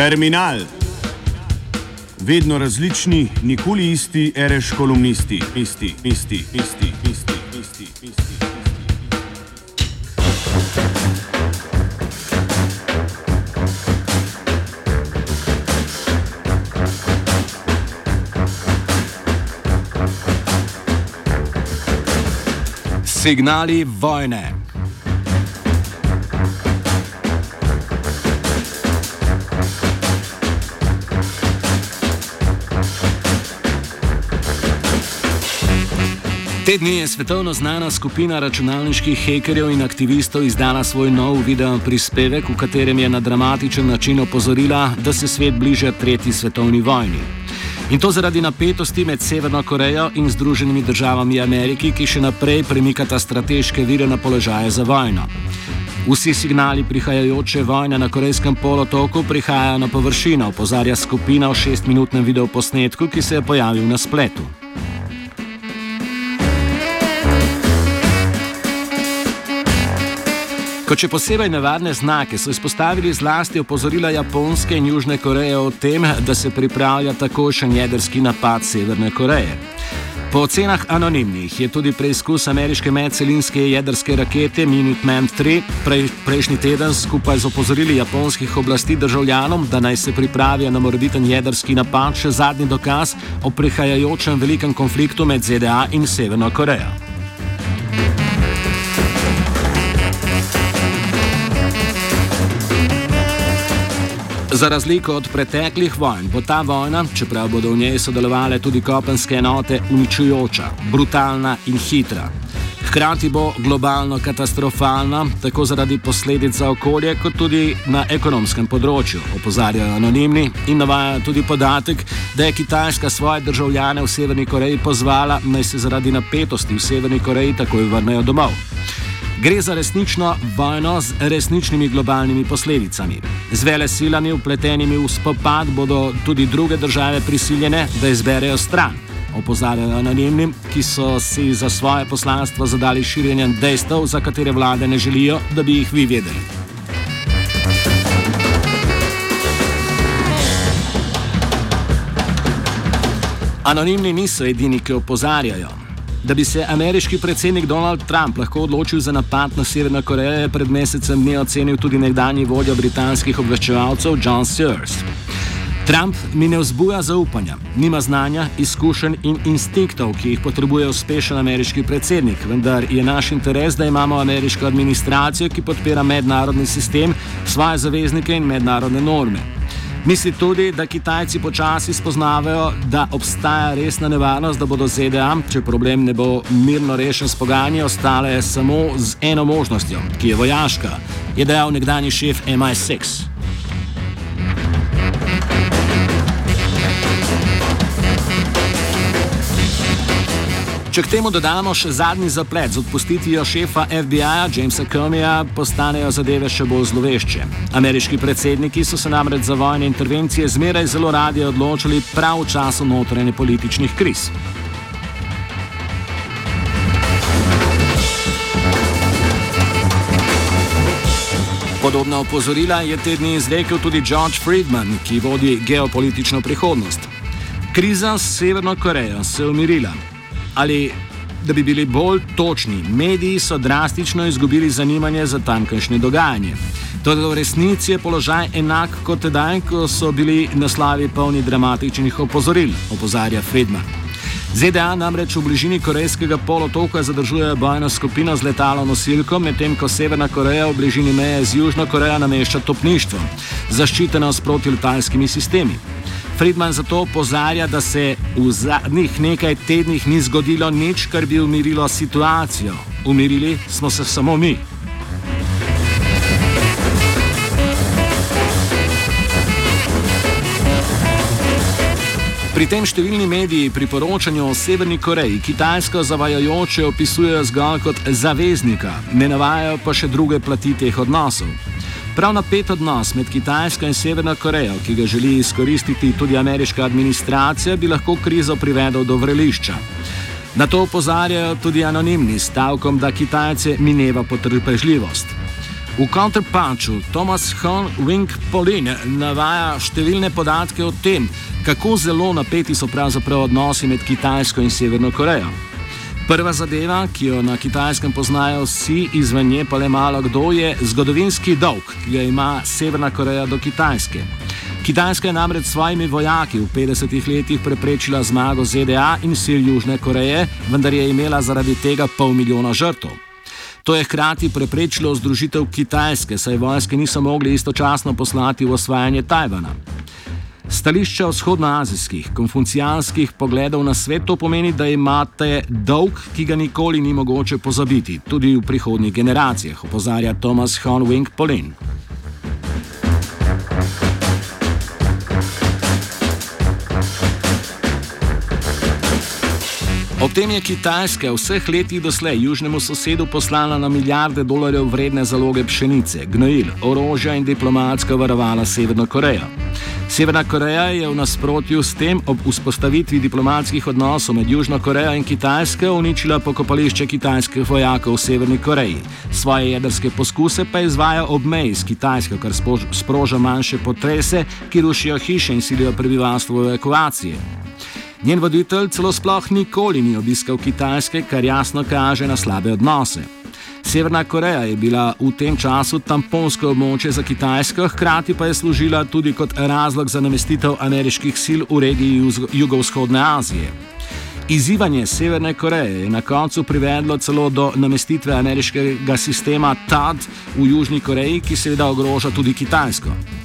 Terminal. Vedno različni, nikoli isti, reš kolumnisti, isti, isti, isti, isti, isti, isti. Signali vojne. Te dni je svetovno znana skupina računalniških hekerjev in aktivistov izdala svoj nov video prispevek, v katerem je na dramatičen način opozorila, da se svet bliža tretji svetovni vojni. In to zaradi napetosti med Severno Korejo in Združenimi državami Amerike, ki še naprej premikata strateške vire na položaje za vojno. Vsi signali prihajajoče vojne na Korejskem polotoku prihajajo na površino, opozarja skupina v šestminutnem videoposnetku, ki se je pojavil na spletu. Kot še posebej nevarne znake so izpostavili zlasti opozorila Japonske in Južne Koreje o tem, da se pripravlja takošen jedrski napad Severne Koreje. Po ocenah anonimnih je tudi preizkus ameriške medcelinske jedrske rakete Minuteman 3 prej, prejšnji teden skupaj z opozorili japonskih oblasti državljanom, da naj se pripravijo na morbiten jedrski napad, še zadnji dokaz o prihajajočem velikem konfliktu med ZDA in Severno Korejo. Za razliko od preteklih vojn bo ta vojna, čeprav bodo v njej sodelovali tudi kopenske enote, uničujoča, brutalna in hitra. Hkrati bo globalno katastrofalna, tako zaradi posledic za okolje, kot tudi na ekonomskem področju, opozarjajo anonimni in navajajo tudi podatek, da je Kitajska svoje državljane v Severni Koreji pozvala, naj se zaradi napetosti v Severni Koreji takoj vrnejo domov. Gre za resnično vojno z resničnimi globalnimi posledicami. Z vele silami upletenimi v spopad bodo tudi druge države prisiljene, da izberejo stran. Opozarjajo anonimnim, ki so si za svoje poslanstvo zadali širjenje dejstev, za katere vlade ne želijo, da bi jih vi vedeli. Anonimni niso edini, ki opozarjajo. Da bi se ameriški predsednik Donald Trump lahko odločil za napad na Severno Korejo, je pred mesecem dni ocenil tudi nekdanji vodja britanskih obveščevalcev John Sears. Trump mi ne vzbuja zaupanja, nima znanja, izkušenj in instinktov, ki jih potrebuje uspešen ameriški predsednik, vendar je naš interes, da imamo ameriško administracijo, ki podpira mednarodni sistem, svoje zaveznike in mednarodne norme. Misli tudi, da Kitajci počasi spoznavajo, da obstaja resna nevarnost, da bodo ZDA, če problem ne bo mirno rešen s pogajanji, ostale samo z eno možnostjo, ki je vojaška, je dejal nekdani šef MI6. Če k temu dodamo še zadnji zaplet z odpustitvijo šefa FBI-ja Jamesa Comeyja, postanejo zadeve še bolj zlovešče. Ameriški predsedniki so se namreč za vojne intervencije zmeraj zelo radi odločili prav v času notranje političnih kriz. Podobna opozorila je tedni izrekel tudi George Friedman, ki vodi geopolitično prihodnost. Kriza s Severno Korejo se je umirila. Ali, da bi bili bolj točni, mediji so drastično izgubili zanimanje za tamkajšnje dogajanje. Torej, v resnici je položaj enak kot tedaj, ko so bili naslavi polni dramatičnih opozoril, opozarja Friedman. ZDA namreč v bližini Korejskega polotoka zadržujejo bojno skupino z letalo nosilko, medtem ko Severna Koreja v bližini meje z Južno Korejo namešča topništvo, zaščiteno s protiletalskimi sistemi. Friedman zato opozarja, da se v zadnjih nekaj tednih ni zgodilo nič, kar bi umirilo situacijo. Umirili smo se samo mi. Pri tem številni mediji pri poročanju o Severni Koreji Kitajsko zavajajoče opisujejo zgolj kot zaveznika, ne navajajo pa še druge plati teh odnosov. Prav napet odnos med Kitajsko in Severno Korejo, ki ga želi izkoristiti tudi ameriška administracija, bi lahko krizo privedel do vrelišča. Na to upozarjajo tudi anonimni stavkom, da Kitajce mineva potrpežljivost. V counterpunchu Thomas Hon Wing Polin navaja številne podatke o tem, kako zelo napeti so pravzaprav odnosi med Kitajsko in Severno Korejo. Prva zadeva, ki jo na kitajskem poznajo vsi, izven nje pa le malo kdo, je zgodovinski dolg, ki ga ima Severna Koreja do Kitajske. Kitajska je namreč s svojimi vojaki v 50-ih letih preprečila zmago ZDA in sil Južne Koreje, vendar je imela zaradi tega pol milijona žrtev. To je hkrati preprečilo združitev Kitajske, saj vojske niso mogli istočasno poslati v osvajanje Tajvana. Stališča vzhodnoazijskih, konfucijanskih pogledov na svet to pomeni, da imate dolg, ki ga nikoli ni mogoče pozabiti, tudi v prihodnjih generacijah, opozarja Thomas Honwing Polin. Ob tem je Kitajska vseh letih doslej južnemu sosedu poslala na milijarde dolarjev vredne zaloge pšenice, gnojil, orožja in diplomatsko varovala Severno Korejo. Severna Koreja je v nasprotju s tem ob vzpostavitvi diplomatskih odnosov med Južno Korejo in Kitajsko uničila pokopališče kitajskih vojakov v Severni Koreji. Svoje jedrske poskuse pa izvaja ob meji s Kitajsko, kar sproža manjše potrese, ki rušijo hiše in silijo prebivalstvo v evakuacije. Njen voditelj celo sploh nikoli ni obiskal Kitajske, kar jasno kaže na slabe odnose. Severna Koreja je bila v tem času tamponsko območje za Kitajsko, hkrati pa je služila tudi kot razlog za namestitev ameriških sil v regiji jugovzhodne Azije. Izzivanje Severne Koreje je na koncu privedlo celo do namestitve ameriškega sistema TAD v Južni Koreji, ki seveda ogroža tudi Kitajsko.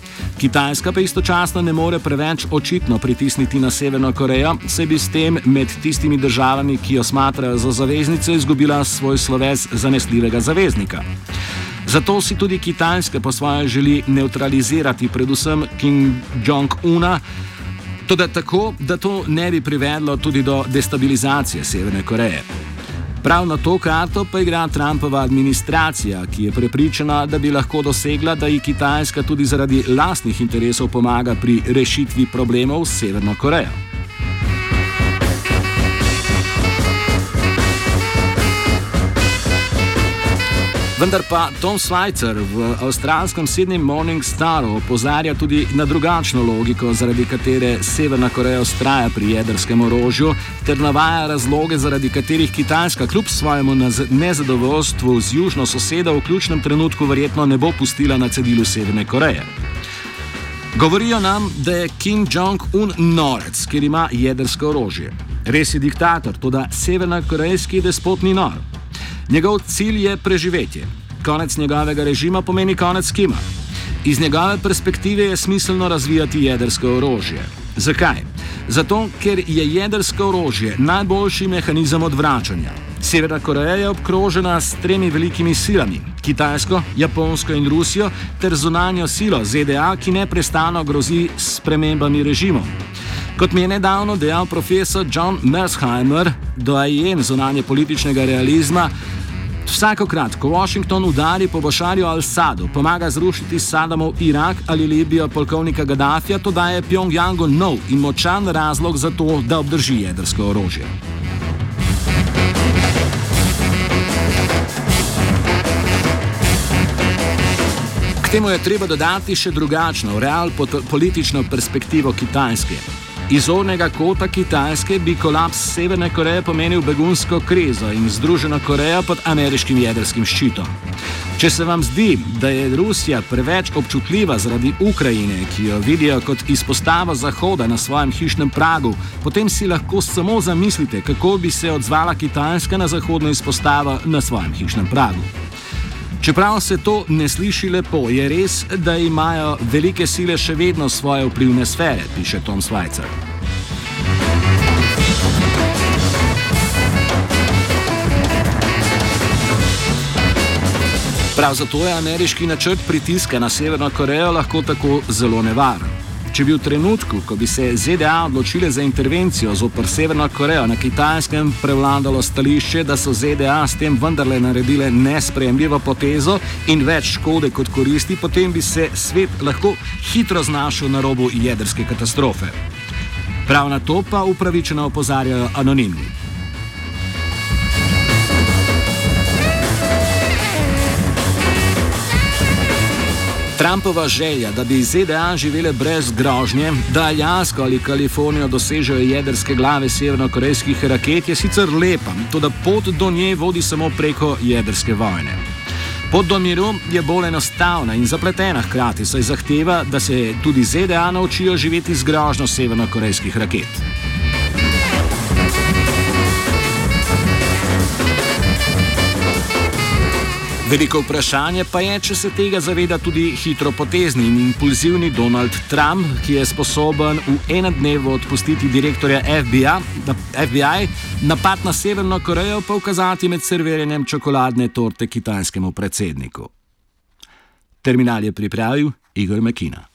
Kitajska pa istočasno ne more preveč očitno pritisniti na Severno Korejo, se bi s tem med tistimi državami, ki jo smatrajo za zaveznico, izgubila svoj sloves zanesljivega zaveznika. Zato si tudi Kitajska po svoje želi neutralizirati predvsem Kim Jong-una, tudi tako, da to ne bi privedlo tudi do destabilizacije Severne Koreje. Prav na to karto pa igra Trumpova administracija, ki je prepričana, da bi lahko dosegla, da ji Kitajska tudi zaradi lastnih interesov pomaga pri rešitvi problemov s Severno Korejo. Vendar pa Tom Schweitzer v avstralskem Sydney Morning Staru opozarja tudi na drugačno logiko, zaradi katere Severna Koreja ustraja pri jedrskem orožju, ter navaja razloge, zaradi katerih Kitajska kljub svojemu nezadovoljstvu z južno sosedo v ključnem trenutku verjetno ne bo pustila na cedilu Severne Koreje. Govorijo nam, da je Kim Jong-un norec, ker ima jedrsko orožje. Res je diktator, tudi severnokorejski despot ni nor. Njegov cilj je preživetje. Konec njegovega režima pomeni konec Kima. Iz njegove perspektive je smiselno razvijati jedrsko orožje. Zakaj? Zato, ker je jedrsko orožje najboljši mehanizem odvračanja. Severna Koreja je obkrožena s tremi velikimi silami: Kitajsko, Japonsko in Rusijo, ter zunanjo silo ZDA, ki neprestano grozi s premembami režimov. Kot mi je nedavno dejal profesor John Mersheimer, doajen zunanje političnega realizma, vsakokrat, ko Washington udari po Bošarju al-Sadu, pomaga zrušiti Sadamov Irak ali Libijo polkovnika Gaddafija, to daje Pjongjangu nov in močan razlog za to, da obdrži jedrsko orožje. K temu je treba dodati še drugačno, real politično perspektivo Kitajske. Iz zornega kota Kitajske bi kolaps Severne Koreje pomenil begunsko krizo in Združeno Korejo pod ameriškim jedrskim ščitom. Če se vam zdi, da je Rusija preveč občutljiva zaradi Ukrajine, ki jo vidijo kot izpostavo Zahoda na svojem hišnem pragu, potem si lahko samo zamislite, kako bi se odzvala Kitajska na zahodno izpostavo na svojem hišnem pragu. Čeprav se to ne sliši lepo, je res, da imajo velike sile še vedno svoje vplivne sfere, piše Tom Svajcer. Prav zato je ameriški načrt pritiska na Severno Korejo lahko tako zelo nevaren. Če bi v trenutku, ko bi se ZDA odločile za intervencijo zoper Severno Korejo na kitajskem, prevladalo stališče, da so ZDA s tem vendarle naredile nespremljivo potezo in več škode kot koristi, potem bi se svet lahko hitro znašel na robu jedrske katastrofe. Prav na to pa upravičeno opozarjajo anonimni. Trumpova želja, da bi ZDA živele brez grožnje, da Aljasko ali Kalifornijo dosežejo jedrske glave severnokorejskih raket, je sicer lepa, tudi pot do nje vodi samo preko jedrske vojne. Pot do miru je bolj enostavna in zapletena, hkrati saj zahteva, da se tudi ZDA naučijo živeti z grožnjo severnokorejskih raket. Veliko vprašanje pa je, če se tega zaveda tudi hitropotezni in impulzivni Donald Trump, ki je sposoben v enem dnevu odpustiti direktorja FBI, FBI, napad na Severno Korejo pa ukazati med servirjanjem čokoladne torte kitajskemu predsedniku. Terminal je pripravil Igor Mekina.